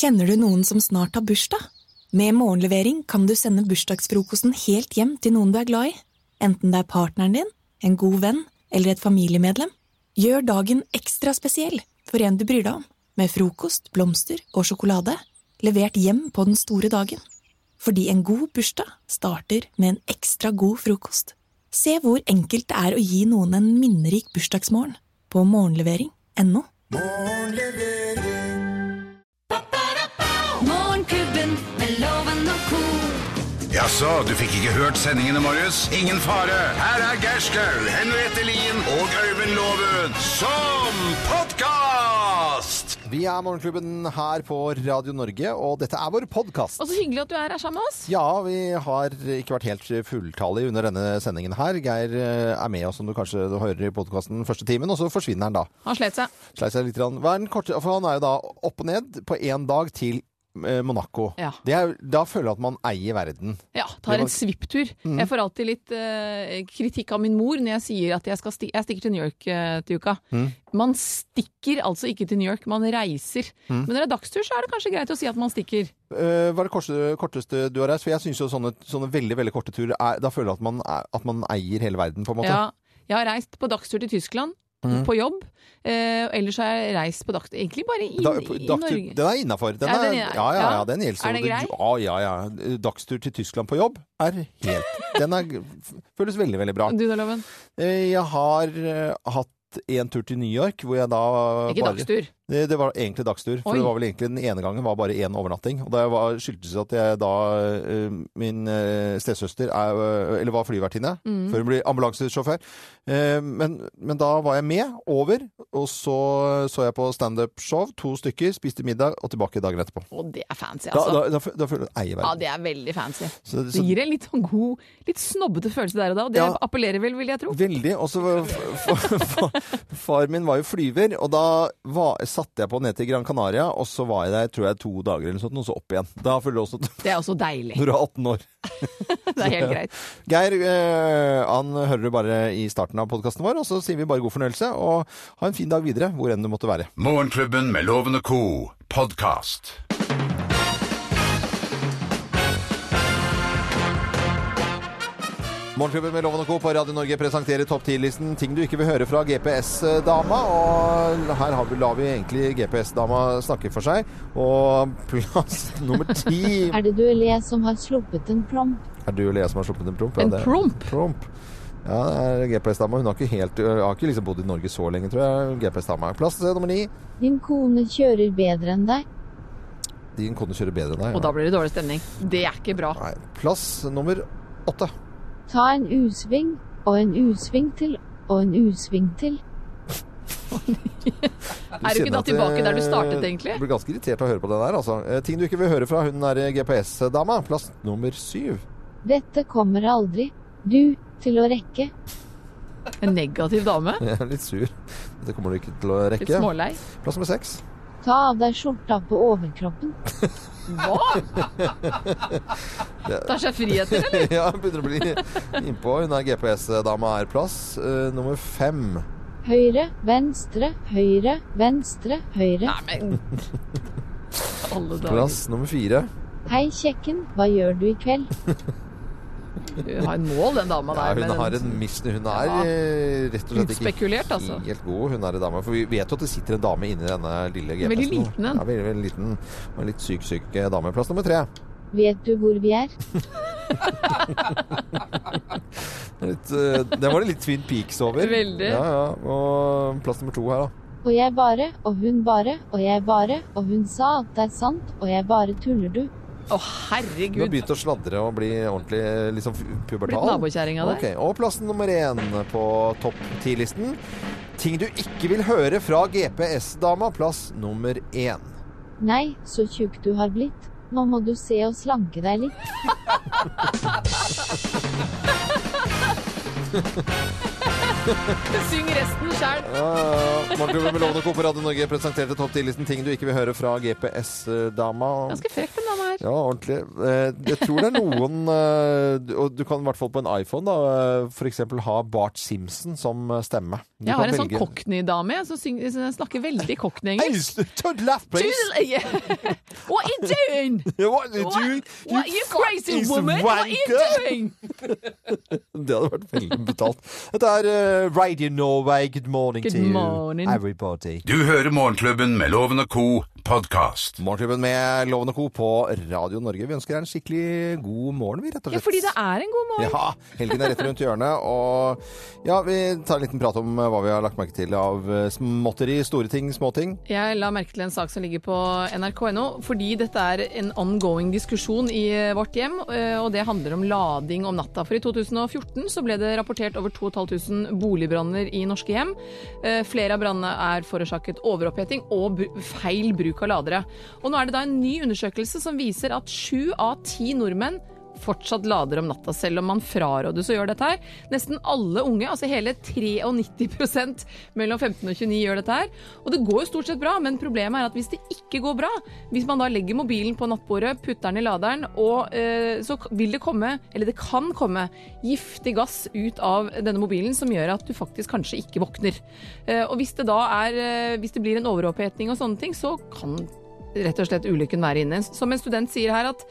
Kjenner du noen som snart har bursdag? Med morgenlevering kan du sende bursdagsfrokosten helt hjem til noen du er glad i. Enten det er partneren din, en god venn eller et familiemedlem. Gjør dagen ekstra spesiell for en du bryr deg om, med frokost, blomster og sjokolade. Levert hjem på den store dagen. Fordi en god bursdag starter med en ekstra god frokost. Se hvor enkelt det er å gi noen en minnerik bursdagsmorgen på morgenlevering.no. Morgenklubben Jaså, du fikk ikke hørt sendingene, Marius? Ingen fare. Her er Gerskaug, Henriette Lien og Øyvind Låven som podkast! Vi er Morgenklubben her på Radio Norge, og dette er vår podkast. Og så hyggelig at du er her sammen med oss. Ja, vi har ikke vært helt fulltallige under denne sendingen her. Geir eh, er med oss, som du kanskje hører i podkasten første timen, og så forsvinner han da. Han slet seg. Slet seg litt. Hva er den korte, for han er jo da opp og ned på én dag til Monaco. Ja. Det er, da føler jeg at man eier verden. Ja, tar en svipptur. Mm. Jeg får alltid litt uh, kritikk av min mor når jeg sier at jeg, skal sti jeg stikker til New York uh, til uka. Mm. Man stikker altså ikke til New York, man reiser. Mm. Men når det er dagstur, så er det kanskje greit å si at man stikker. Uh, hva er det korteste, korteste du har reist? For jeg syns jo sånne, sånne veldig veldig korte turer er, Da føler jeg at man, er, at man eier hele verden, på en måte. Ja, jeg har reist på dagstur til Tyskland. Mm. På jobb. Eh, ellers har jeg reist på dagstur Egentlig bare inn, Da, i Norge. den er innafor. Ja, ja, ja, ja, ja. den gjelder. Er det grei? Ja, ja, ja. Dagstur til Tyskland på jobb er helt Den er, føles veldig, veldig bra. Du da, Loven? Eh, Jeg har uh, hatt en tur til New York, hvor jeg da Ikke bare dagstur. Det, det var egentlig dagstur. For Oi. det var vel egentlig den ene gangen var bare én overnatting. Og det var, skyldtes at jeg da eh, Min eh, stesøster er, eh, eller var flyvertinne Mm. før hun ble ambulansesjåfør. Eh, men, men da var jeg med over, og så så jeg på standup-show, to stykker, spiste middag og tilbake dagen etterpå. Og det er fancy, altså. da, da, da jeg at jeg Ja, det er veldig fancy. Så- Det gir en litt sånn god, litt snobbete følelse der og da, og det Ja. appellerer vel, vil jeg tro. Veldig. Og så Far min var jo flyver, og da var, satte jeg på ned til Gran Canaria, og så var jeg der tror jeg to dager eller noe sånt, og så opp igjen. Da føler du også Det er også deilig. når du er 18 år. Det er helt greit. Geir, eh, han hører du bare i starten av podkasten vår, og så sier vi bare god fornøyelse, og ha en fin dag videre, hvor enn du måtte være. Morgenklubben med Lovende co. podkast. Morgenklubben med Loven og Co. på Radio Norge presenterer topp 10-listen ting du ikke vil høre fra GPS-dama. Og her har vi, lar vi egentlig GPS-dama snakke for seg. Og plass nummer ti Er det du eller jeg som har sluppet en promp? Er du eller jeg som har sluppet en promp? Ja, En det- promp? Promp. Ja, det er GPS-dama. Hun har ikke, helt, har ikke liksom bodd i Norge så lenge, tror jeg. GPS-dama. Plass eh, nummer ni. Din kone kjører bedre enn deg. Din kone kjører bedre enn deg. Og da blir det dårlig stemning. Det er ikke bra. Nei. Plass nummer åtte. Ta en U-sving, og en U-sving til, og en U-sving til. Er du ikke da tilbake der du startet, egentlig? Jeg blir ganske irritert av å høre på det der, altså. Eh, Ting du ikke vil høre fra hun der GPS-dama. Plass nummer syv. Dette kommer aldri du til å rekke. En negativ dame. Jeg er litt sur. Dette kommer du ikke til å rekke. Litt smålei. Plass nummer seks. Ta av deg skjorta på overkroppen. Hva? Tar seg friheter, eller? ja, begynner å bli innpå. Hun er GPS-dama er plass. uh, nummer fem. Høyre, venstre, høyre, venstre, høyre. Nei, men Alle dager. Plass nummer fire. Hei, kjekken, hva gjør du i kveld? Hun har en mål, den dama Ja, der. hun med har en mis... Hun er Ja. eh, rett og slett ikke Utspekulert, altså. helt god, hun er en dame. For vi vet jo at det sitter en dame inni denne lille GPS-en. Veldig liten en. Ja, veldig, veldig liten. Og en litt syk, syk eh, dame. Plass nummer tre. Vet du hvor vi er? Litt, det var det litt Twin Peaks over. Veldig. Ja, ja. Og plass nummer to her, da. Og jeg bare, og hun bare, og jeg bare, og hun sa at det er sant, og jeg bare tuller du. Å, Du har begynt å sladre og bli ordentlig liksom pubertal. Blitt nabokjerringa der. Ok, Og plassen nummer én på topp ti-listen. Ting du ikke vil høre fra GPS-dama. Plass nummer én. Nei, så tjukk du har blitt. Nå må du se og slanke deg litt. Syng resten sjæl. Ja, ja. Morgenklubben med Lovende Co. på Radio Norge presenterte topp ti-listen ting du ikke vil høre fra GPS-dama. Ganske frekk, den her. Ja, ordentlig. Eh, Jeg tror det er noen eh, Og du kan i hvert fall på en iPhone da, f.eks. for eksempel ha Bart Simpson som eh, stemme. Du Jeg har en sånn velge- cockney-dame jeg, som snakker veldig Hey, cockney-engelsk. to the left, please. Yeah. are you doing? What are you doing? what you crazy woman? What are you doing? Det hadde vært veldig betalt. Dette er eh, Radio Norway. Good morning Good to you, morning. everybody. Du hører Morgenklubben med Loven og Co. podkast. Morgenklubben med Loven og Co. på Radio Norge. Vi ønsker deg en skikkelig god morgen, vi, rett og slett. Ja, fordi det er en god morgen. Ja, helgen er rett rundt hjørnet, og ja, vi tar en liten prat om eh, hva vi har lagt merke til av eh, småtteri, store ting, små ting. Jeg la merke til en sak som ligger på nrk.no, fordi dette er en ongoing diskusjon i eh, vårt hjem, og det handler om lading om natta. For i 2014 så ble det rapportert over 2500 boligbranner i norske hjem. Flere av brannene er forårsaket overoppheting og feil bruk av ladere. Og nå er det da en ny undersøkelse som viser at sju av ti nordmenn fortsatt lader om natta, selv om man frarådes å gjøre dette her. Nesten alle unge, altså hele 93% mellom 15 og 29 gjør dette her. Og det går jo stort sett bra, men problemet er at hvis det ikke går bra, hvis man da legger mobilen på nattbordet, putter den i laderen, og eh, så vil det komme, eller det kan komme, giftig gass ut av denne mobilen som gjør at du faktisk kanskje ikke våkner. Eh, og hvis det da er, eh, hvis det blir en overopphetning og sånne ting, så kan rett og slett ulykken være inne. Som en student sier her at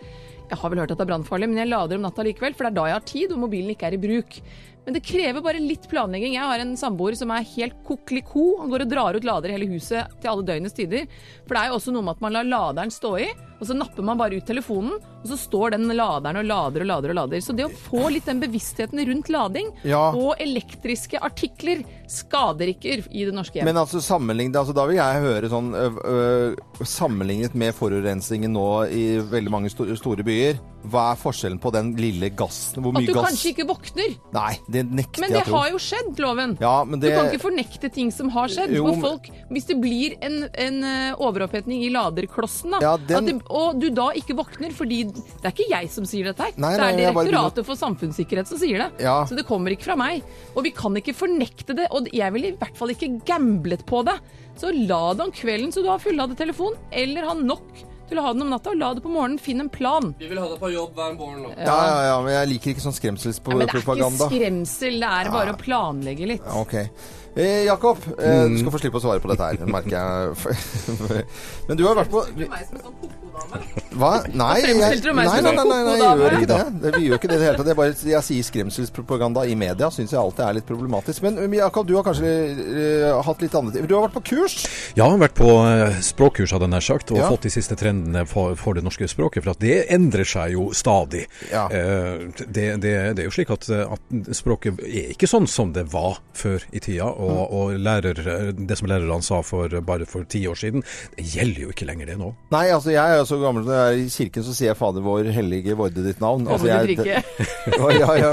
jeg har vel hørt at det er brannfarlig, men jeg lader om natta likevel, for det er da jeg har tid og mobilen ikke er i bruk. Men det krever bare litt planlegging. Jeg har en samboer som er helt kokeliko. Han går og drar ut lader i hele huset til alle døgnets tider. For det er jo også noe med at man lar laderen stå i, og så napper man bare ut telefonen, og så står den laderen og lader og lader og lader. Så det å få litt den bevisstheten rundt lading Ja. og elektriske artikler skader ikke i det norske hjem. Men altså sammenlignet, altså da vil jeg høre sånn øh, øh, Sammenlignet med forurensningen nå i veldig mange sto store byer, hva er forskjellen på den lille gassen? Hvor at du gass kanskje ikke våkner. Nei, det nekter Men det jeg å tro. har jo skjedd, Loven. Ja, men det Du kan ikke fornekte ting som har skjedd. Jo, hvor folk, hvis det blir en, en overopphetning i laderklossen, da, Ja, den- at det, og du da ikke våkner fordi Det er ikke jeg som sier dette her. Nei, det er Direktoratet bare for samfunnssikkerhet som sier det. Ja. Så det kommer ikke fra meg. Og vi kan ikke fornekte det. Og jeg ville i hvert fall ikke gamblet på det. Så la det om kvelden så du har fulladet telefon, eller ha nok til å ha den om natta, og la det på morgenen. Finn en plan. Vi vil ha deg på jobb hver morgen nå. Ja, ja, ja, men jeg liker ikke sånn skremselspropaganda. Ja, men det er ikke skremsel, det er bare å planlegge litt. Ja, Ok. Eh, Jakob, eh, du skal få slippe å svare på dette her, merker jeg. Men du har vært på I'm gonna- Hva? Nei, jeg, nei, nei, nei, nei, nei, jeg gjør ikke det. det. Vi gjør ikke det i det hele tatt. Det er bare, jeg sier skremselspropaganda i media, syns jeg alltid er litt problematisk. Men Jakob, du har kanskje uh, hatt litt andre ting. Du har vært på kurs? Ja, jeg har vært på eh, språkkurs, hadde jeg nær sagt, og Ja. fått de siste trendene for, for det norske språket. For at det endrer seg jo stadig. Ja. Uh, det, det, det er jo slik at, at språket er ikke sånn som det var før i tida. Og, Mm. og lærer, det som lærerne sa for bare for ti år siden, det gjelder jo ikke lenger det nå. Nei, altså jeg er jo så gammel jeg er i kirken, så sier jeg Fader vår hellige vorde ditt navn. Altså, jeg, ja, ja,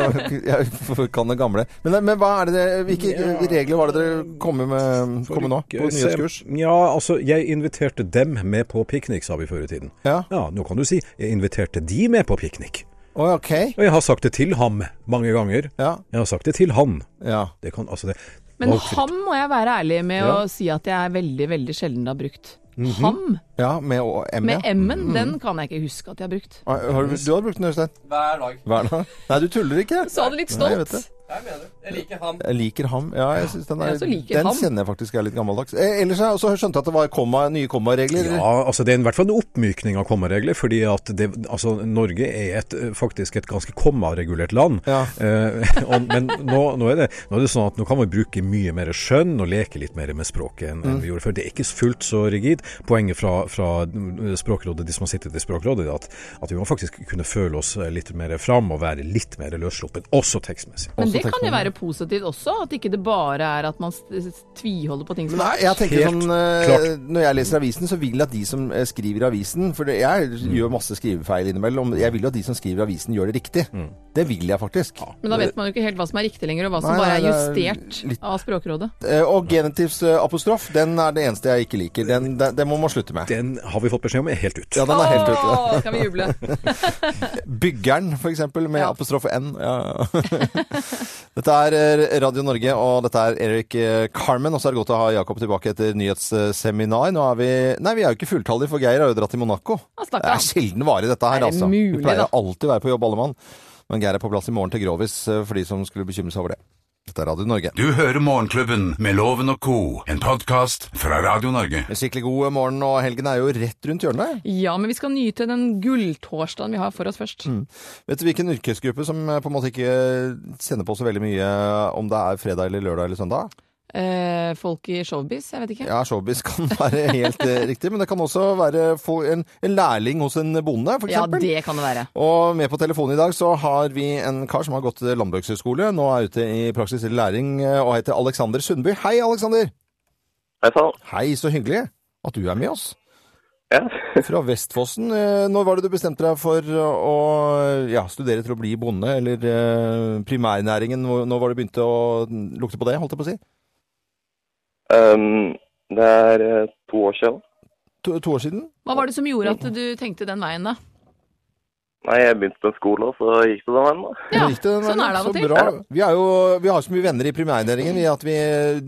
jeg kan det gamle. Men, men hva er det, det Hvilke regler var det dere kom med, kom med nå? På nyhetskurs? Ja, altså, jeg inviterte dem med på piknik, sa vi før i tiden. Ja. Ja, nå kan du si jeg inviterte de med på piknik. Oh, okay. Og jeg har sagt det til ham mange ganger. Ja. Jeg har sagt det til han. ja. Det kan, altså det, Men ham må jeg være ærlig med Ja. å si at jeg er veldig, veldig sjelden har brukt. Ham ja, med å- M, med ja. M-en, den kan jeg ikke huske at jeg har brukt. Har, du, du har brukt den, Øystein? Hver dag. Hver dag? Nei, du tuller ikke. Sa det litt Nei, stolt. det. Jeg mener det. Jeg liker ham. Jeg liker ham. Ja, jeg synes den, er, Jeg liker den ham. kjenner jeg faktisk er litt gammeldags. Eh, ellers skjønte jeg også skjønt at det var komma, nye kommaregler. Ja, altså det er i hvert fall en oppmykning av kommaregler, fordi at det, altså Norge er et, faktisk et ganske kommaregulert land. Ja. Eh, og, men nå, nå, er det, nå er det sånn at nå kan vi bruke mye mer skjønn og leke litt mer med språket enn Mm. vi gjorde før. Det er ikke fullt så rigid. Poenget fra, fra Språkrådet, de som har sittet i Språkrådet, er at, at vi må faktisk kunne føle oss litt mer fram og være litt mer løssluppen, også tekstmessig. Også det kan jo være positivt også, at ikke det bare er at man tviholder på ting som Nei, er jeg tenker Helt sånn eh, klart. Når jeg leser avisen, så vil jeg at de som eh, skriver avisen For det, jeg Mm. gjør masse skrivefeil innimellom. Jeg vil jo at de som skriver avisen, gjør det riktig. Mm. Det vil jeg faktisk. Men da vet man jo ikke helt hva som er riktig lenger, og hva som Nei, bare er justert er litt- av Språkrådet. Og Og genitivsapostrof, den er det eneste jeg ikke liker. Den, den, den må man slutte med. Den har vi fått beskjed om er helt ut. Ja, den er helt ute. Åh, kan vi juble? Byggeren, for eksempel, med Ja. apostrof N. Ja. dette er eh, Radio Norge, og dette er Erik eh, Carmen. Og så er det godt å ha Jakob tilbake etter nyhetsseminar. Nå er vi Nei, vi er jo ikke fulltallige, for Geir har jo dratt til Monaco. Det er sjelden vare, dette her, Er altså. vi pleier alltid å være på jobb, alle mann. Men Geir er på plass i morgen til Grovis, eh, for de som skulle bekymre seg over det. Dette er Radio Norge. Du hører Morgenklubben med Loven og co., en podkast fra Radio Norge. En skikkelig god morgen, og helgen er jo rett rundt hjørnet. Ja, men vi skal nyte den gulltorsdagen vi har for oss først. Vet du hvilken yrkesgruppe som eh, på en måte ikke kjenner på så veldig mye om det er fredag eller lørdag eller søndag? Eh, folk i showbiz, jeg vet ikke. Ja, showbiz kan være helt eh, riktig, men det kan også være en, en lærling hos en bonde, for Ja, det kan det være. Og med på telefonen i dag så har vi en kar som har gått landbrukshøyskole, nå er ute i praksis eller læring, eh, og heter Alexander Sundby. Hei, Alexander! Hei sann. Hei, så hyggelig at du er med oss. Ja. Fra Vestfossen. Når var det du bestemte deg for å ja, studere til å bli bonde, eller primærnæringen? Når var det begynte å lukte på det, holdt jeg på å si? Um, det er eh, to år siden. To, to år siden? Hva var det som gjorde at du tenkte den veien, da? Nei, jeg begynte på en skole, og så gikk det den veien. da. Ja, Gikk det den sånn er det av og til. bra. Vi, er jo, vi har så mye venner i primærnæringen vi, at vi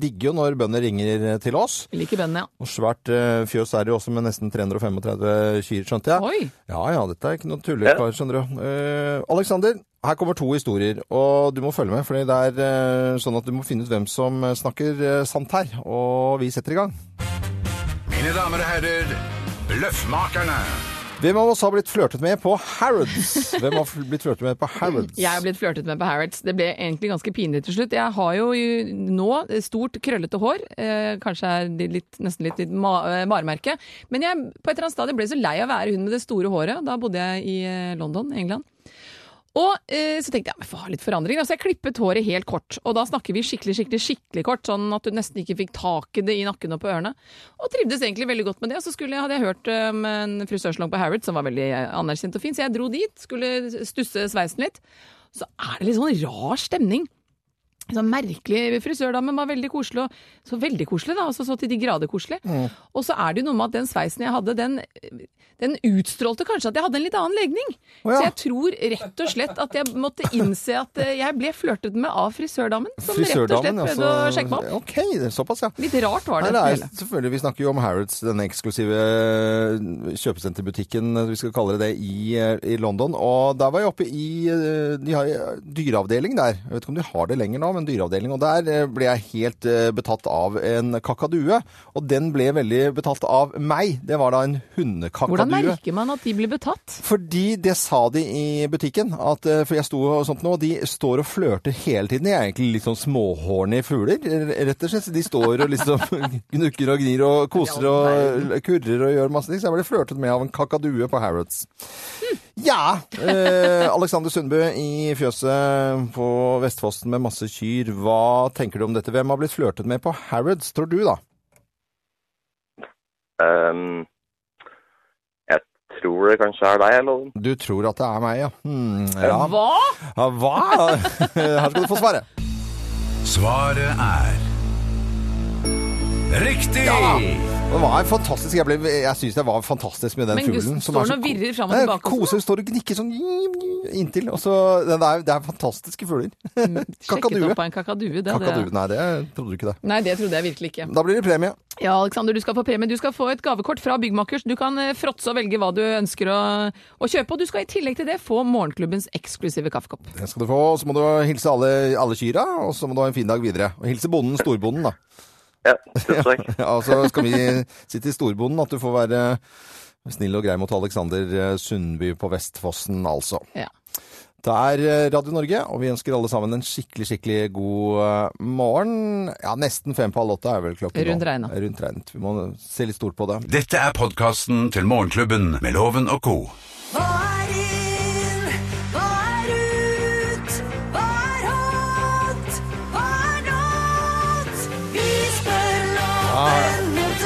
digger jo når bønder ringer til oss. Vi liker bøndene, ja. Og svært eh, fjøs er det jo også med nesten 335 kyr, skjønte jeg. Oi! Ja ja, dette er ikke noe tullekar, skjønner du. Uh, Alexander, her kommer to historier, og du må følge med, for det er eh, sånn at du må finne ut hvem som eh, snakker eh, sant her. Og vi setter i gang. Mine damer og herrer, Løffmakerne. Hvem av oss har blitt flørtet med på Harrods? Hvem har blitt flørtet med på Harrods? Jeg har blitt flørtet med på Harrods. Det ble egentlig ganske pinlig til slutt. Jeg har jo nå stort, krøllete hår. Eh, kanskje er det litt, nesten litt, litt ma maremerke. Men jeg på et eller annet stadium ble så lei av å være hun med det store håret. Da bodde jeg i London, England. Og eh, så tenkte jeg jeg få ha litt forandring. Altså, jeg klippet håret helt kort. Og da snakker vi skikkelig skikkelig, skikkelig kort, sånn at du nesten ikke fikk tak i det i nakken og på ørene. Og trivdes egentlig veldig godt med det. Og så jeg, hadde jeg hørt om en frisørsalong på Harrod som var veldig eh, anerkjent og fin, så jeg dro dit. Skulle stusse sveisen litt. Så er det litt sånn rar stemning. Sånn merkelig frisørdame, var veldig koselig. Og, så veldig koselig, da. Altså så til de grader koselig. Og så er det jo noe med at den sveisen jeg hadde, den, den utstrålte kanskje at jeg hadde en litt annen legning. Oh, ja. Så jeg tror rett og slett at jeg måtte innse at eh, jeg ble flørtet med av frisørdamen. Som rett og slett prøvde altså, å sjekke meg opp. Ok, såpass, ja. Litt rart var Nei, det. det er, selvfølgelig, Vi snakker jo om Harrods, denne eksklusive eh, kjøpesenterbutikken, vi skal kalle det det, i, eh, i London. Og der var jeg oppe i De har dyreavdeling der. Jeg vet ikke om de har det lenger nå, men dyreavdeling. Og der eh, ble jeg helt eh, betatt av en kakadue. Og den ble veldig betatt av meg. Det var da en hundekakadue. Hvordan merker man at de blir betatt? Fordi det sa de i butikken, at, eh, for jeg sto og sånt nå, de står og flørter hele tiden. De er egentlig litt sånn småhårlige fugler, rett og slett. De står og liksom gnukker og gnir og koser og kurrer og gjør masse ting. Så jeg ble flørtet med av en kakadue på Harrods. Ja, eh, Alexander Sundbø i fjøset på Vestfossen med masse kyr. Hva tenker du om dette? Hvem har blitt flørtet med på Harrods, tror du da? Um, jeg tror det kanskje er deg, eller? Du tror at det er meg, ja. Hmm, ja. Hva? Ja, hva? Her skal du få svaret. Svaret er Riktig! Det var fantastisk. Jeg, ble, jeg syns det var fantastisk med den Men fuglen. Men Gusten står og virrer fram og tilbake? Koser, står og gnikker sånn inntil. Og så, det, er, det er fantastiske fugler. Sjekket Kakadue. opp av en kakadue. Det, Kakadue. det. Nei, det trodde du ikke det. Nei, det trodde jeg virkelig ikke. Da blir det premie. Ja, Alexander, du skal få premie. Du skal få et gavekort fra Byggmakers. Du kan eh, fråtse og velge hva du ønsker å, å kjøpe, og du skal i tillegg til det få morgenklubbens eksklusive kaffekopp. Det skal du få. Så må du hilse alle, alle kyra, og så må du ha en fin dag videre. Og hilse bonden, storbonden, da. Ja, tusen takk. Ja, og så skal vi si til storbonden at du får være snill og grei mot Alexander eh, Sundby på Vestfossen, altså. Ja. Det er eh, Radio Norge, og vi ønsker alle sammen en skikkelig, skikkelig god eh, morgen. Ja, nesten fem på halv åtte er vel klokken nå. Rundt regnet. Rundt regnet. Vi må se litt stort på det. Dette er podkasten til Morgenklubben med Loven og co.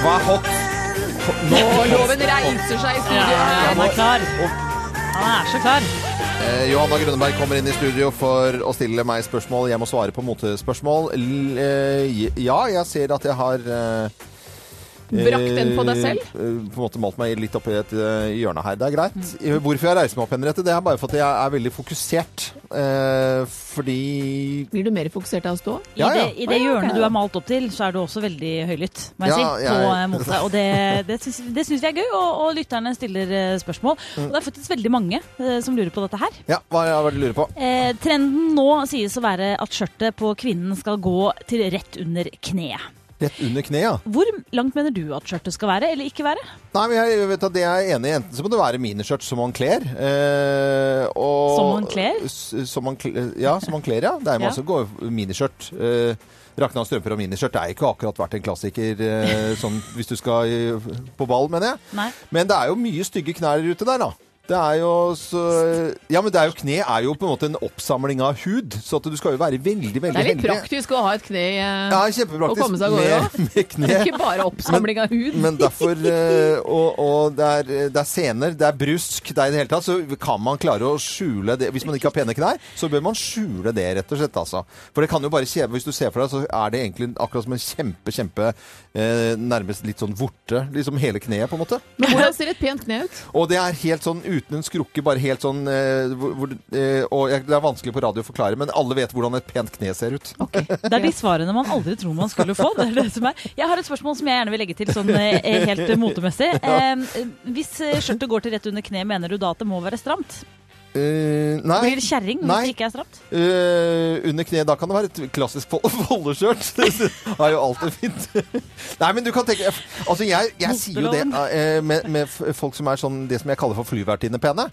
Hva er hot? Nå, loven reiser seg i studio. Han er klar. Han er så klar. Eh, Johanna Grønneberg kommer inn i studio for å stille meg spørsmål. Jeg må svare på motespørsmål. L eh, ja, jeg ser at jeg har eh, Brakt den på deg eh, selv? eh, På en måte malt meg litt opp i et eh, hjørne her. Det er greit. Hvorfor jeg reiser meg opp, Henriette, det er bare for at jeg er veldig fokusert. Eh, fordi Blir du mer fokusert av å stå? I det, i det hjørnet du er malt opp til, så er du også veldig høylytt, må jeg Ja, si, på eh, måte. Og det, det syns det syns vi er gøy, og, og lytterne stiller spørsmål. Mm. Og det er faktisk veldig mange eh, som lurer på dette her. Ja, hva er det du lurer på? Eh, trenden nå sies å være at skjørtet på kvinnen skal gå til rett under kneet. Rett under kneet, ja. Hvor langt mener du at skjørtet skal være, eller ikke være? Nei, men jeg vet at det er enig i. Enten så må det være miniskjørt som man kler. Eh, og, Som man kler? Som man kler? Ja, som man kler, ja. Det er masse ja. miniskjørt. Eh, Rakna strømper og miniskjørt er ikke akkurat vært en klassiker eh, sånn, hvis du skal på ball, mener jeg. Nei. Men det er jo mye stygge knær ute der, da. Det er jo så Ja, men det er jo kne er jo på en måte en oppsamling av hud, så at du skal jo være veldig, veldig Det er litt heldig. praktisk å ha et kne eh, Ja, å komme seg av gårde òg. Ikke bare oppsamling av hud. Men derfor eh, Og, og det, er, det er sener, det er brusk, det er i det hele tatt, så kan man klare å skjule det. Hvis man ikke har pene knær, så bør man skjule det, rett og slett. Altså. For det kan jo bare kjeve. Hvis du ser for deg, så er det egentlig akkurat som en kjempe, kjempe eh, Nærmest litt sånn vorte. Liksom hele kneet, på en måte. Men hvordan ser et pent kne ut? Og det er helt sånn uten en skrukke, bare helt sånn eh, hvor, eh, Og jeg, det er vanskelig på radio å forklare, men alle vet hvordan et pent kne ser ut. Det er de svarene man aldri tror man skulle få. Det det som. Jeg har et spørsmål som jeg gjerne vil legge til sånn eh, helt motemessig. Eh, hvis eh, skjørtet går til rett under kne, mener du da at det må være stramt? Eh, nei. Blir det kjerring hvis det ikke er stramt? Uh, under kneet, da kan det være et klassisk fol- Det er jo alltid fint. Nei, men du kan tenke Altså, jeg, jeg sier jo det uh, med, med folk som er sånn det som jeg kaller for flyvertinnepene.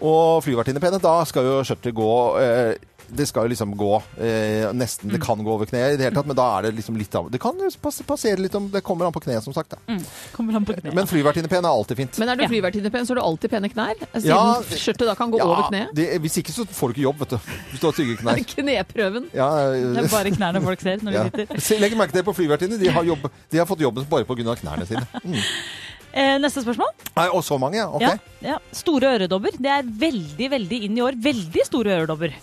Og flyvertinnepene, da skal jo skjørtet gå eh, det skal jo liksom gå eh, nesten Det kan gå over kneet i det hele tatt, men da er det liksom litt av Det kan jo passere litt om Det kommer an på kneet, som sagt. På kneet. Men flyvertinnepen er alltid fint. Men er du flyvertinnepen, så har du alltid pene knær? Siden Ja, skjørtet da kan gå over kneet? det, hvis ikke så får du ikke jobb, vet du. Hvis du har stygge knær. Kneprøven. Ja, Det er bare knærne folk ser når de sitter. Legg merke til det på flyvertinner. De, har de har fått jobben bare pga. knærne sine. Mm. Eh, neste spørsmål. Nei, og så mange, ja. Ok. Ja, ja. Store øredobber. Det er veldig, veldig inn i år. Veldig store øredobber.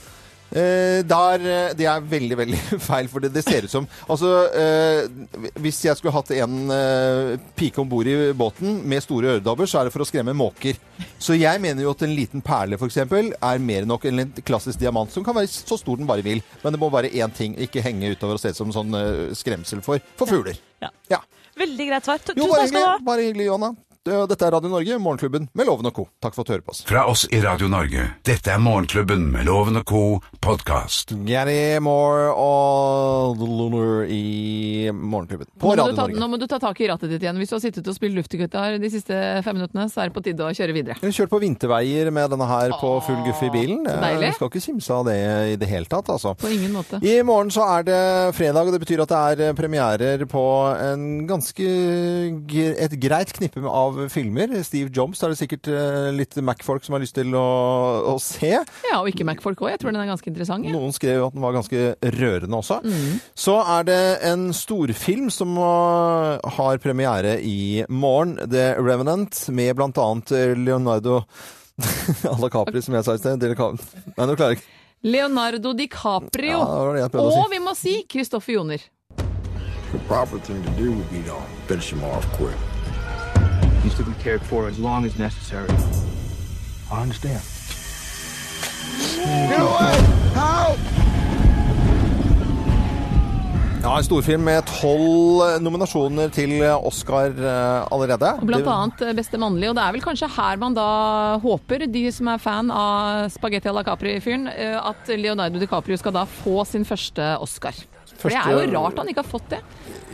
Eh, der, eh, det er veldig, veldig feil, for det, det ser ut som Altså, eh, hvis jeg skulle hatt en eh, pike om bord i båten med store øredobber, så er det for å skremme måker. Så jeg mener jo at en liten perle, f.eks., er mer enn nok enn en klassisk diamant, som kan være så stor den bare vil. Men det må være én ting, ikke henge utover og se ut som sånn eh, skremsel for, for fugler. Ja. Ja. Veldig greit svar. Tusen takk skal du ha. bare hyggelig, Johanna. Det- Dette er Radio Norge, Morgenklubben med Loven og Co. Takk for at du hører på oss. Fra oss i Radio Norge. Dette er Morgenklubben med Loven og co. podkast. Gary Moore og The Lunar i Morgenklubben på Radio ta, Norge. nå må du ta tak i rattet ditt igjen. Hvis du har sittet og spilt luftgitar de siste fem minuttene, så er det på tide å kjøre videre. Vi kjørte på vinterveier med denne her på full guffe i bilen. deilig. Jeg skal ikke kimse av det i det hele tatt, altså. På ingen måte. I morgen så er det fredag, og det betyr at det er premierer på en ganske et greit knippe med- av filmer. Steve Jobs er det sikkert eh, litt Mac-folk som har lyst til å, å se. Ja, og ikke Mac-folk òg. Jeg tror den er ganske interessant. Ja. Noen skrev at den var ganske rørende også. Mm. Så er det en storfilm som uh, har premiere i morgen. The Revenant, med annet uh, Leonardo Alla Capri, som jeg sa i sted. Nei, nå klarer jeg ikke. Leonardo DiCaprio. Ja, å og si. vi må si Kristoffer Joner. The proper thing to do would be to finish him off quick. He's to be cared for as long as necessary. I understand. Ja, en storfilm med tolv nominasjoner til Oscar uh, allerede. Og blant annet eh, beste mannlige. Og det er vel kanskje her man da håper, de som er fan av Spagetti à la Capri-fyren, eh, at Leonardo DiCaprio skal da få sin første Oscar. For det er jo rart han ikke har fått det.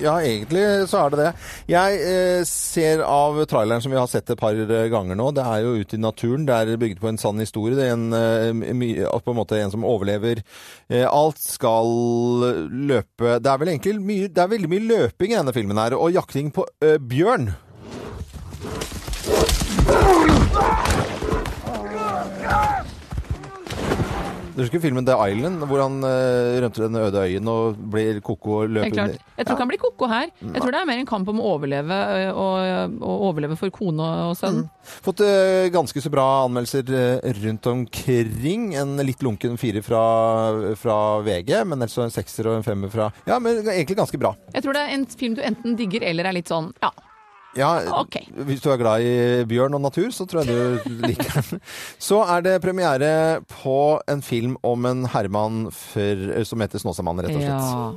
Ja, egentlig så er det det. Jeg eh, ser av traileren som vi har sett et par eh, ganger nå, det er jo ute i naturen. Det er bygd på en sann historie. Det er en, eh, på en måte en som overlever. Eh, alt skal løpe Det er vel egentlig mye, det er veldig mye løping i denne filmen her, og jakting på eh, bjørn. Du husker filmen The Island, hvor han uh, rømte den øde øyen og blir koko og løper klart. Jeg tror ikke han blir koko her. Jeg tror det er mer en kamp om å overleve, og, og overleve for kone og sønn. Fått uh, ganske så bra anmeldelser eh, rundt omkring. En litt lunken fire fra, fra VG, men ellers en sekser og en femmer fra Ja, men egentlig ganske bra. Jeg tror det er en film du enten digger eller er litt sånn ja, Ja, okay. Hvis du er glad i bjørn og natur, så tror jeg du liker den. Så er det premiere på en film om en herremann for- som heter Snåsamannen, rett og slett. Ja.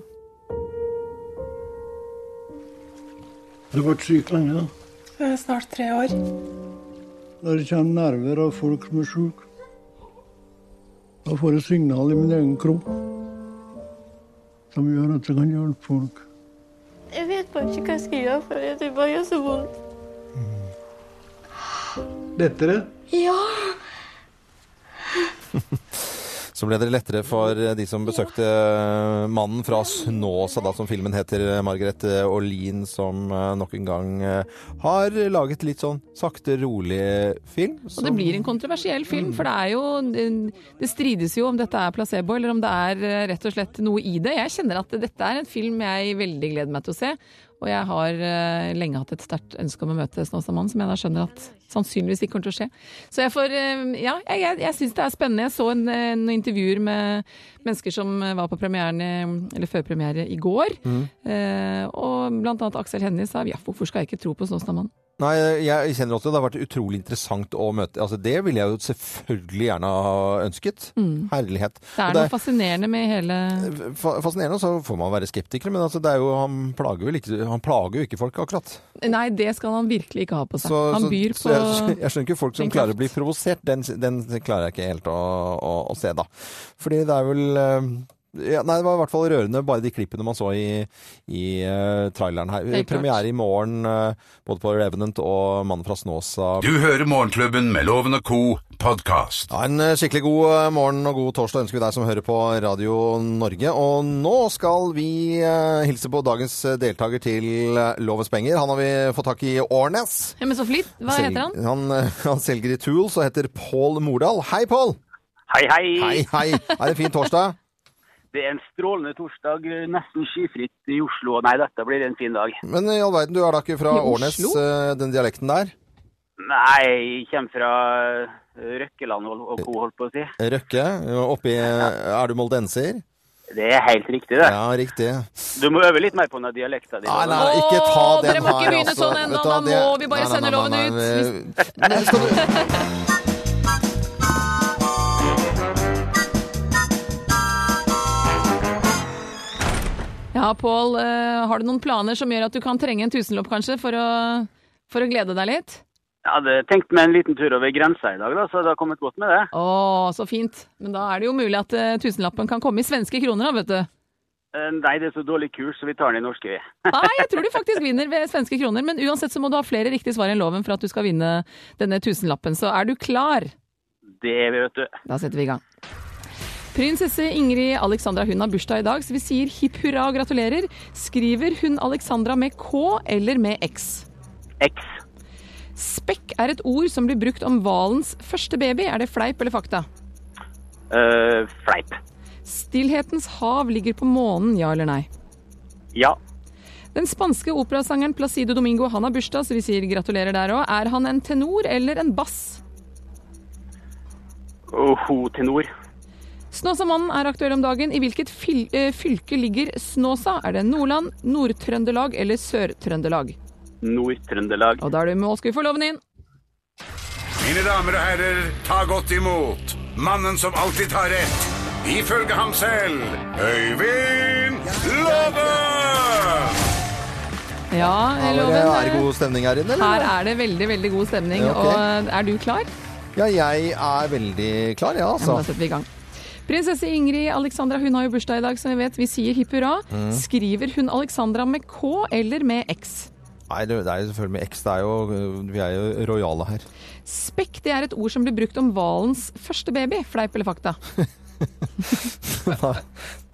Du har vært syk lenge, da. Er snart tre år. Der det kommer nerver av folk som er syke, da får jeg signal i min egen kropp som gjør at jeg kan hjelpe folk. Bare ikke skal gjøre, for det bare gjør så vondt. Lettere? Ja! Så ble det lettere for de som besøkte mannen fra Snåsa, da, som filmen heter, Margaret Olin, som eh, nok en gang eh, har laget litt sånn sakte, rolig film. Og det blir en kontroversiell film, for det er jo det, strides jo om dette er placebo, eller om det er eh, rett og slett noe i det. Jeg kjenner at dette er en film jeg veldig gleder meg til å se. Og jeg har uh, lenge hatt et sterkt ønske om å møte Snåsamannen, som jeg da skjønner at sannsynligvis ikke kommer til å skje. Så jeg får uh, Ja, jeg, jeg, jeg syns det er spennende. Jeg så en, noen intervjuer med mennesker som eh, var på premieren, eller førpremiere i går. Mm. Uh, og blant annet Aksel Hennie sa ja, hvorfor skal jeg ikke tro på Snåsamannen? Nei, jeg kjenner også det har vært utrolig interessant å møte altså Det ville jeg jo selvfølgelig gjerne ha ønsket. Mm. Herlighet. Det er det, noe fascinerende med hele Fascinerende, fascinerende, så får man være skeptiker, men altså, det er jo, han, plager ikke, han plager jo ikke folk, akkurat. Nei, det skal han virkelig ikke ha på seg. Så, han byr så på jeg, jeg skjønner ikke folk som klarer å bli provosert. Den, den klarer jeg ikke helt å, å, å se, da. Fordi det er vel eh, ja, nei, det var i hvert fall rørende, bare de klippene man så i, i uh, traileren her. Helt klart. Premiere i morgen, uh, både på Revenant og Mannen fra Snåsa. Du hører Morgenklubben med Loven og co. podkast. Ja, en eh, skikkelig god eh, morgen og god torsdag ønsker vi deg som hører på Radio Norge. Og nå skal vi uh, hilse på dagens eh, deltaker til eh, Lovens penger. Han har vi fått tak i Årnes. Ja, men så flitt. Hva Sel- heter han? Han, eh, han selger i Tools og heter Pål Mordal. Hei, Pål! Hei, hei. Hei, hei. Er det en fin torsdag? Det er en strålende torsdag, nesten skyfritt i Oslo. Nei, dette blir en fin dag. Men i all verden, du er da ikke fra Årnes, eh, den dialekten der? Nei, jeg kommer fra eh, Røkkeland og co, holdt på å si. Røkke? Oppi Er du moldenser? Det er helt riktig, det. Ja, riktig. Du må øve litt mer på den dialekta di. Nei, nei, ikke ta den her, dere må ikke begynne altså. sånn ennå, da må vi bare sende loven sende nei, nei, ut. nei, Nei, Ja, Pål, eh, har du noen planer som gjør at du kan trenge en tusenlopp, kanskje, for å, for å glede deg litt? Jeg hadde tenkt meg en liten tur over grensa i dag, da, så det har kommet godt med det. Å, så fint. Men da er det jo mulig at uh, tusenlappen kan komme i svenske kroner, da, vet du. Eh, Nei, det er så dårlig kurs, så vi tar den i norske, vi. Nei, jeg tror du faktisk vinner ved svenske kroner, men uansett så må du ha flere riktige svar enn loven for at du skal vinne denne tusenlappen. Så er du klar? Det er vi, vet du. Da setter vi i gang. Prinsesse Ingrid Alexandra hun har bursdag i dag, så vi sier hipp hurra og gratulerer. Skriver hun Alexandra med K eller med X? X. Spekk er et ord som blir brukt om hvalens første baby. Er det fleip eller fakta? Uh, fleip. Stillhetens hav ligger på månen, ja eller nei? Ja. Den spanske operasangeren Placido Domingo han har bursdag, så vi sier gratulerer der òg. Er han en tenor eller en bass? Og tenor. Snåsamannen er aktuell om dagen. I hvilket fil eh, fylke ligger Snåsa? Er det Nordland, Nord-Trøndelag eller Sør-Trøndelag? Nord-Trøndelag. Og da er du med, skal vi få loven inn. Mine damer og herrer, ta godt imot mannen som alltid tar rett, ifølge ham selv, Øyvind Låve! Ja, Ja, loven. Er det god stemning her inne, eller? Her er det veldig, veldig god stemning. Ja, okay. Og eh, er du klar? Ja, jeg er veldig klar, ja, altså. da setter vi i gang. Prinsesse Ingrid Alexandra hun har jo bursdag i dag, som vi vet. Vi sier hipp hurra. Mm. Skriver hun Alexandra med K eller med X? Nei, det er jo selvfølgelig med X. Det er jo, vi er jo rojale her. Spekk det er et ord som blir brukt om hvalens første baby. Fleip eller fakta?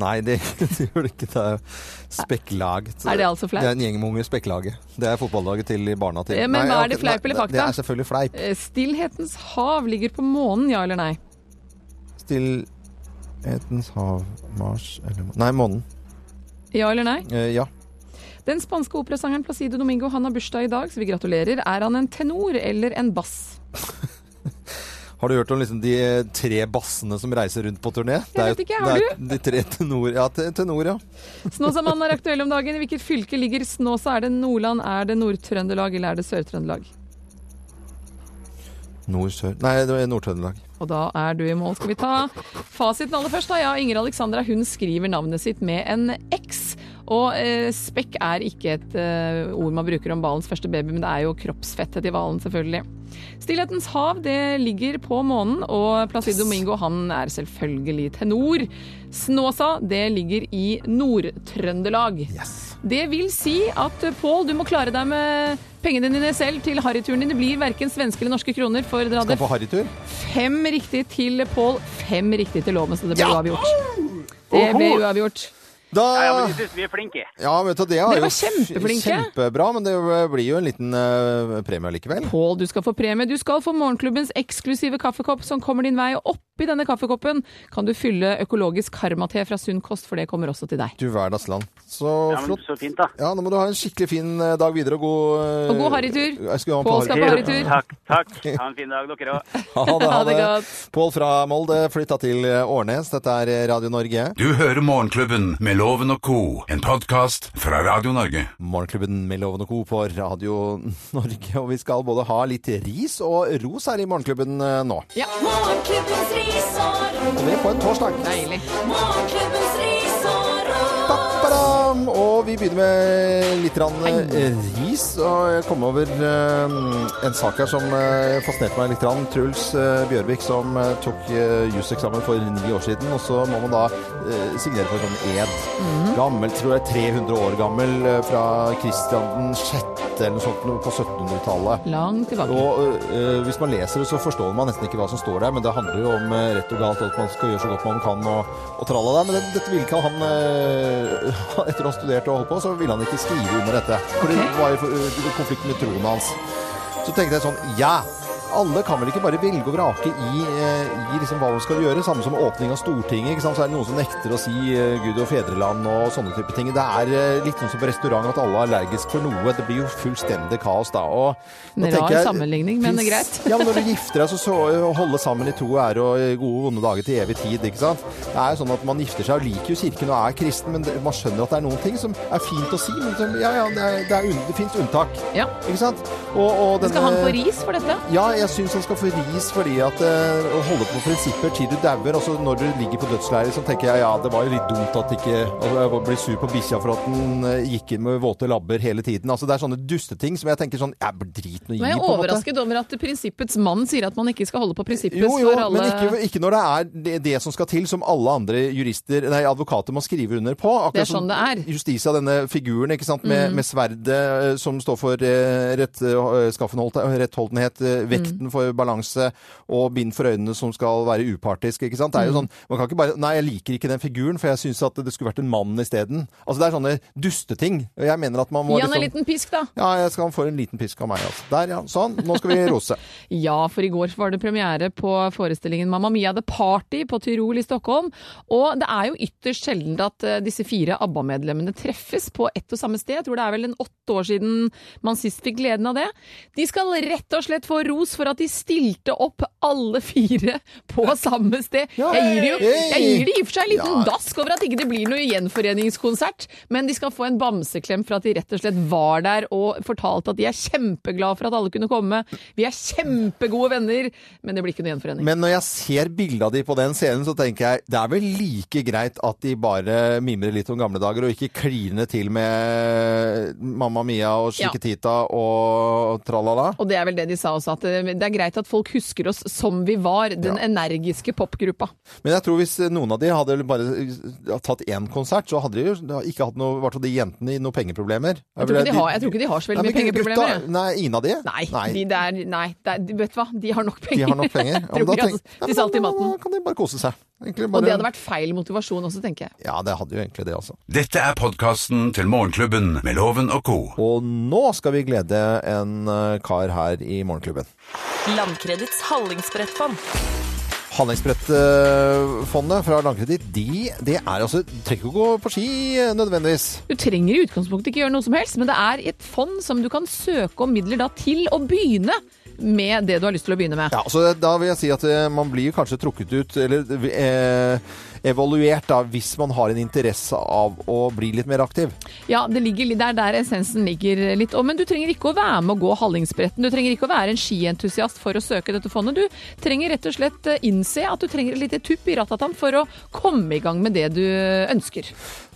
Nei, det, det gjør det ikke. Det er spekklag. Er det altså fleip? Det er en gjeng med unge spekklaget. Det er fotballaget til barna til Men hva er det fleip eller fakta? Det er selvfølgelig fleip. Eh, Stillhetens hav ligger på månen, ja eller nei? Stillhetens hav, Mars eller Nei, månen. Ja eller nei? Eh, ja. Den spanske operasangeren Placido Domingo han har bursdag i dag, så vi gratulerer. Er han en tenor eller en bass? Har du hørt om liksom de tre bassene som reiser rundt på turné? Er vet ikke, har er De tre tenor, ja, te- tenor, ja. Snåsamannen er aktuell om dagen. I hvilket fylke ligger Snåsa? Er det Nordland, er det Nord-Trøndelag eller er det Sør-Trøndelag? Nord-sør Nei, det Nord-Trøndelag. Og da er du i mål. Skal vi ta fasiten aller først? da? Ja, Inger Alexandra hun skriver navnet sitt med en X. Og eh, spekk er ikke et eh, ord man bruker om hvalens første baby, men det er jo kroppsfettet til hvalen, selvfølgelig. Stillhetens hav det ligger på månen, og Placido Domingo han er selvfølgelig tenor. Snåsa det ligger i Nord-Trøndelag. Det vil si at eh, Pål, du må klare deg med pengene dine selv til harryturen din. Det blir verken svenske eller norske kroner. For dere Skal hadde på harrytur? fem riktig til Pål, fem riktig til Loven, så det ble uavgjort. Det ble uavgjort. Da Ja, ja, men jeg synes vi er flinke. Ja, vet du, det er Dere jo var kjempeflinke. Kjempebra, men det blir jo en liten eh, premie likevel. Pål, du skal få premie. Du skal få morgenklubbens eksklusive kaffekopp som kommer din vei. Og oppi denne kaffekoppen kan du fylle økologisk karmate fra Sunn kost, for det kommer også til deg. Du hverdagsland. Så Ja, men flott. så fint, da. Ja, nå må du ha en skikkelig fin eh, dag videre og god eh, Og god harrytur. Pål skal på harrytur. Takk, takk. Ha en fin dag, dere òg. Ha det, ha det. Pål fra Molde flytta til eh, Årnes. Dette er Radio Norge. Du hører Morgenklubben med Loven og co., en podkast fra Radio Norge. Morgenklubben med Loven og Co. på Radio Norge. Og vi skal både ha litt ris og ros her i Morgenklubben nå. Ja. Morgenklubbens ris og det på en torsdag. Deilig. Og vi begynner med litt rann, eh, ris. Og jeg kom over eh, en sak her som eh, fascinerte meg litt. Rann. Truls Bjørvik som tok juseksamen for ni år siden. Og så må man da signere for en sånn ed. Gammel, tror jeg 300 år gammel, fra Kristian den sjette eller noe sånt på 1700-tallet. Langt tilbake. Og uh, Hvis man leser det, så forstår man nesten ikke hva som står der, men det handler jo om uh, rett og galt at man skal gjøre så godt man kan og, og tralla der. Men det, dette ville ikke han uh, Etter å ha studert og holdt på, så ville han ikke skrive under dette. For det var i øh, konflikt med troen hans. Så tenkte jeg sånn Ja! Alle kan vel ikke bare velge og vrake i, eh, i liksom hva man skal gjøre. Samme som åpning av Stortinget. Ikke sant? Så er det noen som nekter å si eh, Gud og fedreland og sånne type ting. Det er eh, litt sånn som på restaurant at alle er allergisk for noe. Det blir jo fullstendig kaos da. Og, En rar jeg- sammenligning, men det er greit. ja, men når du gifter deg, så, så holde sammen i tro og ære og gode og vonde dager til evig tid, ikke sant? Det er jo sånn at man gifter seg og liker jo kirken og er kristen, men det, man skjønner at det er noen ting som er fint å si, men som, ja, ja, det, er, det, er, det finnes unntak. Ja. Ikke sant? Og, og Skal han få ris for dette? Ja, jeg syns han skal få ris fordi at eh, å holde på prinsipper til du dauer, Altså når du ligger på dødsleiret, så tenker jeg ja, det var jo litt dumt at ikke altså, Jeg blir sur på bikkja for at den eh, gikk inn med våte labber hele tiden. Altså, det er sånne dusteting som jeg tenker sånn Jeg blir drit nå i, jeg på en måte. overrasket over at prinsippets mann sier at man ikke skal holde på prinsippet Jo, jo, for alle men ikke, ikke når det er det, det som skal til, som alle andre jurister, nei, advokater må skrive under på. Akkurat Det er sånn det er. Justisia, denne figuren, ikke sant, med, Mm. med sverdet eh, som står for rett, skaffenholdt- rettholdenhet, eh, Vekten for balanse og bind for øynene som skal være upartisk, ikke sant. Det er jo Mm. sånn, man kan ikke bare, nei, jeg liker ikke den figuren, for jeg syns at det skulle vært en mann isteden. Altså, det er sånne dusteting. Jeg mener at man må Gi han en liksom- liten pisk, da. Ja, jeg skal få en liten pisk av meg, altså. Der, ja. Sånn. Nå skal vi rose. Ja, for i går var det premiere på forestillingen Mamma Mia The Party på Tyrol i Stockholm. Og det er jo ytterst sjelden at eh, disse fire ABBA-medlemmene treffes på ett og samme sted. Jeg tror det er vel en åtte år siden man sist fikk gleden av det. De skal rett og slett få ros for at de stilte opp alle fire på samme sted. Jeg gir jo jeg gir de i og for seg en liten dask over at ikke det blir noe gjenforeningskonsert, men de skal få en bamseklem for at de rett og slett var der og fortalte at de er kjempeglade for at alle kunne komme. Vi er kjempegode venner, men det blir ikke noe gjenforening. Men når jeg ser bildet av de på den scenen, så tenker jeg det er vel like greit at de bare mimrer litt om gamle dager, og ikke kliner til med Mamma Mia og Ja. Og tralala. Og det er vel det de sa også, at det det er greit at folk husker oss som vi var, den energiske popgruppa. Men jeg tror hvis noen av de hadde bare tatt én konsert, så hadde de jo ikke hatt noe, hvert fall de jentene, noe pengeproblemer. Jeg tror, de har, jeg tror ikke de har så veldig Nei, mye pengeproblemer. gutta- Nei, ingen av de? Nei, De der, nei de- vet du hva, de har nok penger. De har nok penger. Ja, da tenk- i maten. Da kan de bare kose seg. Egentlig Og det hadde vært feil motivasjon også, tenker jeg. Ja, det hadde jo egentlig det, også. Dette er podkasten til Morgenklubben med Loven og co. Og nå skal vi glede en eh, kar her i Morgenklubben. Landkredits hallingsbrettfond. Handlingsbrettfondet fra Landkreditt, de, det er altså Trenger ikke å gå på ski eh, nødvendigvis. Du trenger i utgangspunktet ikke gjøre noe som helst, men det er et fond som du kan søke om midler da til å begynne med det du har lyst til å begynne med. Ja, så da vil jeg si at eh, man blir kanskje trukket ut, eller eh, evaluert da, hvis man har en interesse av å bli litt mer aktiv. Ja, det, ligger, det er der essensen ligger litt. Og, men du trenger ikke å være med å gå Hallingsbretten. Du trenger ikke å være en skientusiast for å søke dette fondet. Du trenger rett og slett eh, innse at du trenger et lite tupp i ratatan for å komme i gang med det du ønsker.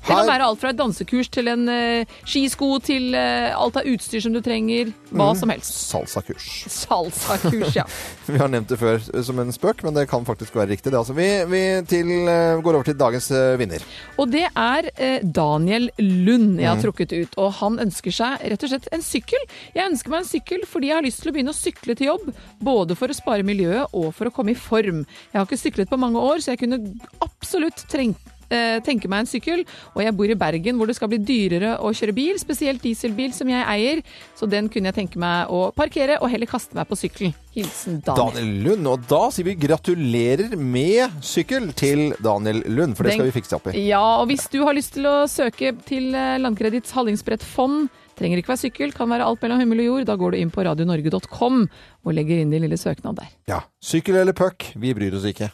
Det kan være alt fra et dansekurs til en uh, skisko til uh, alt av utstyr som du trenger. Hva Mm. som helst. Salsakurs. Salsakurs, ja. Vi har nevnt det før eh, som en spøk, men det kan faktisk være riktig. Det. Altså, vi vi til, uh, går over til dagens vinner. Og det er Daniel Lund jeg har Mm. trukket ut. Og han ønsker seg rett og slett en sykkel. Jeg ønsker meg en sykkel fordi jeg har lyst til å begynne å sykle til jobb. Både for å spare miljøet og for å komme i form. Jeg har ikke syklet på mange år, så jeg kunne absolutt trengt eh, tenke meg en sykkel, og jeg bor i Bergen hvor det skal bli dyrere å kjøre bil, spesielt dieselbil som jeg eier, så den kunne jeg tenke meg å parkere og heller kaste meg på sykkel. Hilsen Daniel. Daniel Lund. Og da sier vi gratulerer med sykkel til Daniel Lund, for det skal vi fikse opp i. Ja, og hvis du har lyst til å søke til eh, Landkreditts Hallingsbrettfond, trenger ikke være sykkel, kan være alt mellom himmel og jord, da går du inn på radionorge.com og legger inn din lille søknad der. Ja. Sykkel eller puck, vi bryr oss ikke.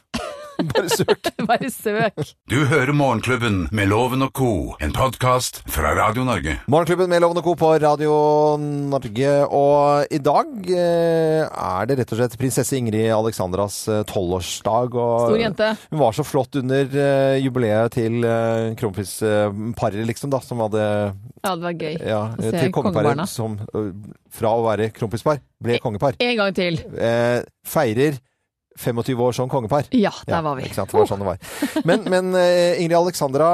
Bare søk. Bare søk. Du hører Morgenklubben med Loven og co., en podkast fra Radio Norge. Morgenklubben med Loven og Co. på Radio Norge. Og i dag eh, er det rett og slett prinsesse Ingrid Alexandras eh, tolvårsdag. Stor jente. Hun var så flott under eh, jubileet til kronprinsparet, liksom, da, som hadde Ja, det var gøy ja, å se kongebarna. som fra å være kronprinspar ble kongepar. En gang til. Eh, feirer 25 år som kongepar. Ja, der var vi. Ikke sant? Det var sånn det var. Men, men eh, Ingrid Alexandra,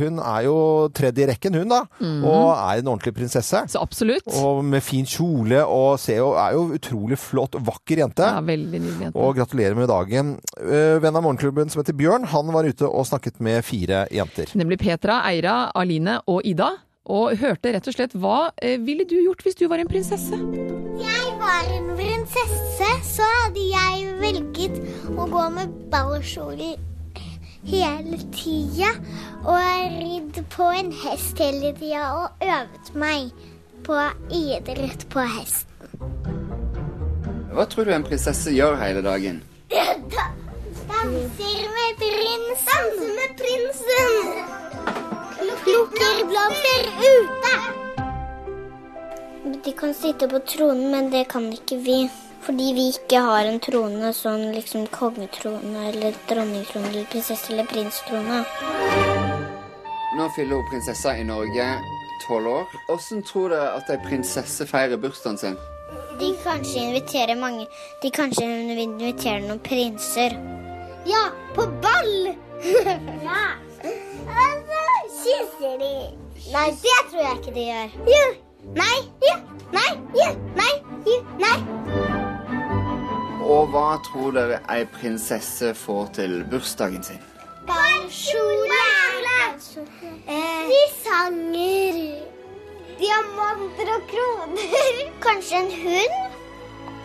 hun er jo tredje i rekken, hun da. Mm. Og er en ordentlig prinsesse. Så absolutt. Og med fin kjole, og ser jo, er jo utrolig flott, vakker jente. Ja, veldig nydelig jente. Og gratulerer med dagen. Eh, venn av morgenklubben som heter Bjørn, han var ute og snakket med fire jenter. Nemlig Petra, Eira, Aline og Ida. Og hørte rett og slett hva eh, ville du gjort hvis du var en prinsesse? jeg var en prinsesse, så hadde jeg velget å gå med ballkjole hele tida og ridd på en hest hele tida og øvet meg på idrett på hesten. Hva tror du en prinsesse gjør hele dagen? Da- Danser med prinsen. Danser med prinsen. Plukker blomster ute. De kan sitte på tronen, men det kan ikke vi. Fordi vi ikke har en trone, sånn liksom kongetrone eller dronningtrone eller prinsesse eller prinstrone. Nå fyller hun prinsessa i Norge tolv år. Hvordan tror dere at ei prinsesse feirer bursdagen sin? De kanskje inviterer mange De kanskje inviterer noen prinser. Ja, på ball! ja. Og så kysser de. Nei, det tror jeg ikke de gjør. Jo. Nei. ja, Nei. ja, Nei. ja, Nei. Og hva tror dere ei prinsesse får til bursdagen sin? Ballkjole. sanger. Diamanter og kroner. Kanskje en hund?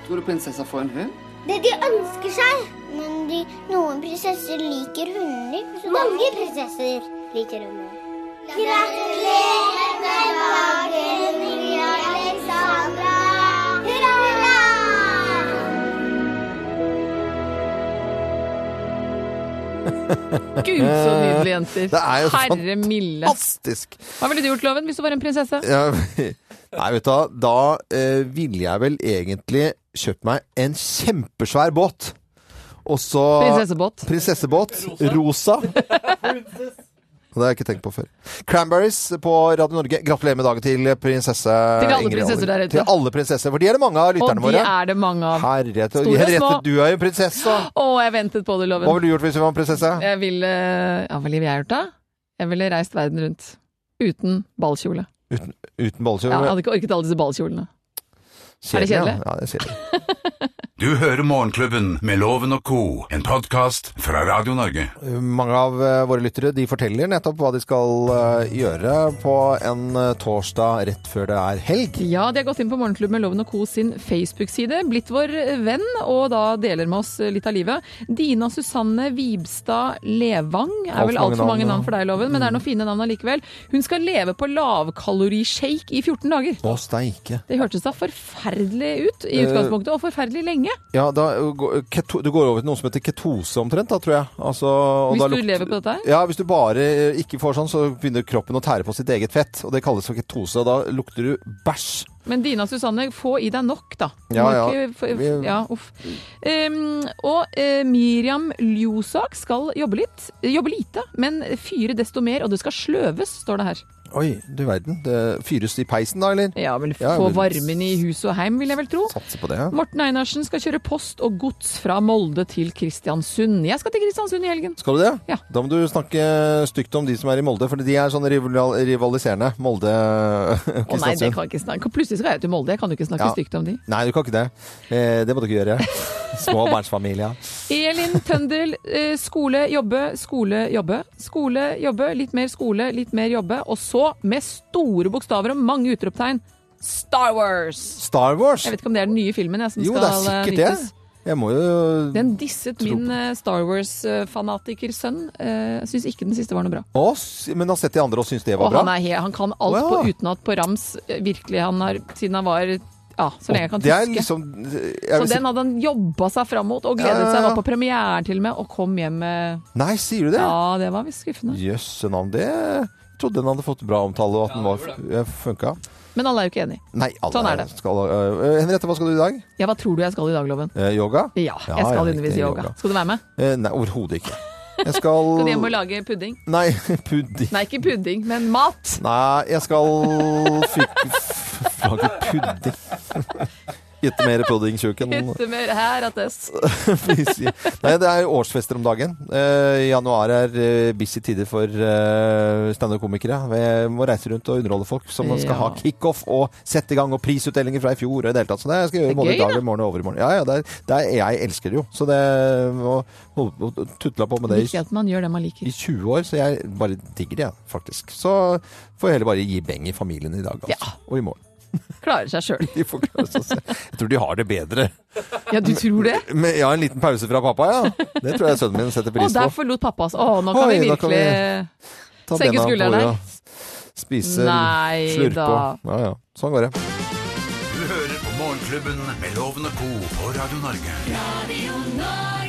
Tror du prinsessa får en hund? Det de ønsker seg. Men de, noen prinsesser liker hunder. Mange prinsesser liker hunder. Gratulerer med dagen, Gud, så nydelige jenter. Det er jo Herre milde. Fantastisk! Hva ville du gjort, Loven, hvis du var en prinsesse? Ja, nei, vet du hva, da eh, ville jeg vel egentlig kjøpt meg en kjempesvær båt. Og så Prinsessebåt. Prinsessebåt. Rosa. Det har jeg ikke tenkt på før. Cranberries på Radio Norge. Gratulerer med dagen til prinsesse Til alle Ingrid prinsesser der ute. Til alle prinsesser, for de er det mange av Og lytterne de våre. er det mange av. Herlighet. Store og små. du er jo prinsesse. Å, jeg ventet på det, Loven. Hva ville du gjort hvis du var prinsesse? Jeg ville Ja, hva ville jeg gjort da? Jeg ville reist verden rundt. Uten ballkjole. Uten, uten ballkjole? Ja, jeg hadde ikke orket alle disse ballkjolene. Er det Kjedelig, kjedelig? Ja, ja det er kjedelig. Du hører Morgenklubben med Loven og co., en podkast fra Radio Norge. Mange av eh, våre lyttere de forteller nettopp hva de skal eh, gjøre på en eh, torsdag rett før det er helg. Ja, de har gått inn på Morgenklubben med Loven og Co. sin Facebook-side, blitt vår venn, og da deler med oss litt av livet. Dina Susanne Vibstad Levang er Alt vel altfor mange navn, navn for deg, Loven, men det er noen fine navn allikevel. Hun skal leve på lavkalorishake i 14 dager. Å, steike. Det hørtes da forferdelig forferdelig ut i Eh, utgangspunktet, og forferdelig lenge. Ja, da, uh, keto, du går over til noe som heter ketose omtrent, da, tror jeg. Altså, Hvis du lukt- lever på dette her? Ja, hvis du bare eh, ikke får sånn, så begynner kroppen å tære på sitt eget fett. Og det kalles for ketose, og da lukter du bæsj. Men Dina Susanne, få i deg nok, da. Ja, ja. ikke ja uff. Um, og uh, Miriam Ljosak skal jobbe litt. Jobbe lite, men fyre desto mer, og det skal sløves, står det her. Oi, du verden. Det fyres i peisen da, eller? Ja, vel Ja, få varmen i hus og heim, vil jeg vel tro. Satse på det. ja. Morten Einarsen skal kjøre post og gods fra Molde til Kristiansund. Jeg skal til Kristiansund i helgen. Skal du det? Ja. Da må du snakke stygt om de som er i Molde, for de er sånn rival rivaliserende. Molde Kristiansund. Å nei, det kan jeg ikke snakke Plutselig skal jeg til Molde, jeg kan jo ikke snakke Ja. stygt om de. Nei, du kan ikke det. Eh, det må du ikke gjøre. Småbarnsfamilie. Elin Tøndel, eh, skole, jobbe, skole, jobbe. Skole, jobbe, litt mer skole, litt mer jobbe. Og så, med store bokstaver og mange utropstegn, Star Wars! Star Wars? Jeg vet ikke om det er den nye filmen jeg, som Jo, skal det er sikkert sikkert det. Jeg må jo Den disset min eh, Star Wars-fanatikersønn. Uh, Syns ikke den siste var noe bra. Å, men har sett de andre og syns det var Og bra? han, er han kan alt oh, ja. på utenat på rams. eh, Virkelig, han har Siden han var Ja, så lenge jeg kan huske. liksom jeg Så si- den hadde han jobba seg fram mot og Ja, gledet ja, seg. Var på premieren til og med og kom hjem med Nei, sier du det? Ja, det var visst skuffende. Jøsse navn. Det jeg trodde den hadde fått bra omtale, og at den var funka. Men alle er jo ikke enig. Nei, alle Sånn er det. Skal, uh, Henriette, hva skal du i dag? Ja, hva tror du jeg skal i dag, Loven? Eh, yoga? Ja, jeg skal undervise i yoga. yoga. Skal du være med? Eh, nei, overhodet ikke. Jeg skal Skal du hjem og lage pudding? Nei, pudding. Nei, ikke pudding, men mat! Nei, jeg skal fyke f- lage pudding. Gitt mer puddingtjuken. Hytte mer her attest. Nei, det er årsfester om dagen. Uh, januar er uh, busy tider for uh, standup-komikere. Vi må reise rundt og underholde folk som skal Ja. ha kickoff og sette i gang og prisutdelinger fra i fjor og i det hele tatt. Så det skal jeg gjøre både i dag i morgen og overmorgen. Ja, ja, det er, det er, jeg elsker det jo. Så det å holde tutla på med det Ikke i, man det man liker. i 20 år, så jeg bare digger det, faktisk. Så får jeg heller bare gi beng i familien i dag, altså. Og i morgen. Klarer seg sjøl. De får klare seg selv. Jeg tror de har det bedre. Ja, du tror det? Med, ja, en liten pause fra pappa, ja. Det tror jeg sønnen min setter pris på. Å, der forlot pappa oss. Å, nå kan Oi, vi virkelig kan vi Ta senke skuldrene. Spise, Nei slurpe da. og Ja ja, sånn går det. Du hører på Morgenklubben med Lovende Co. på Radio Norge. Radio Norge.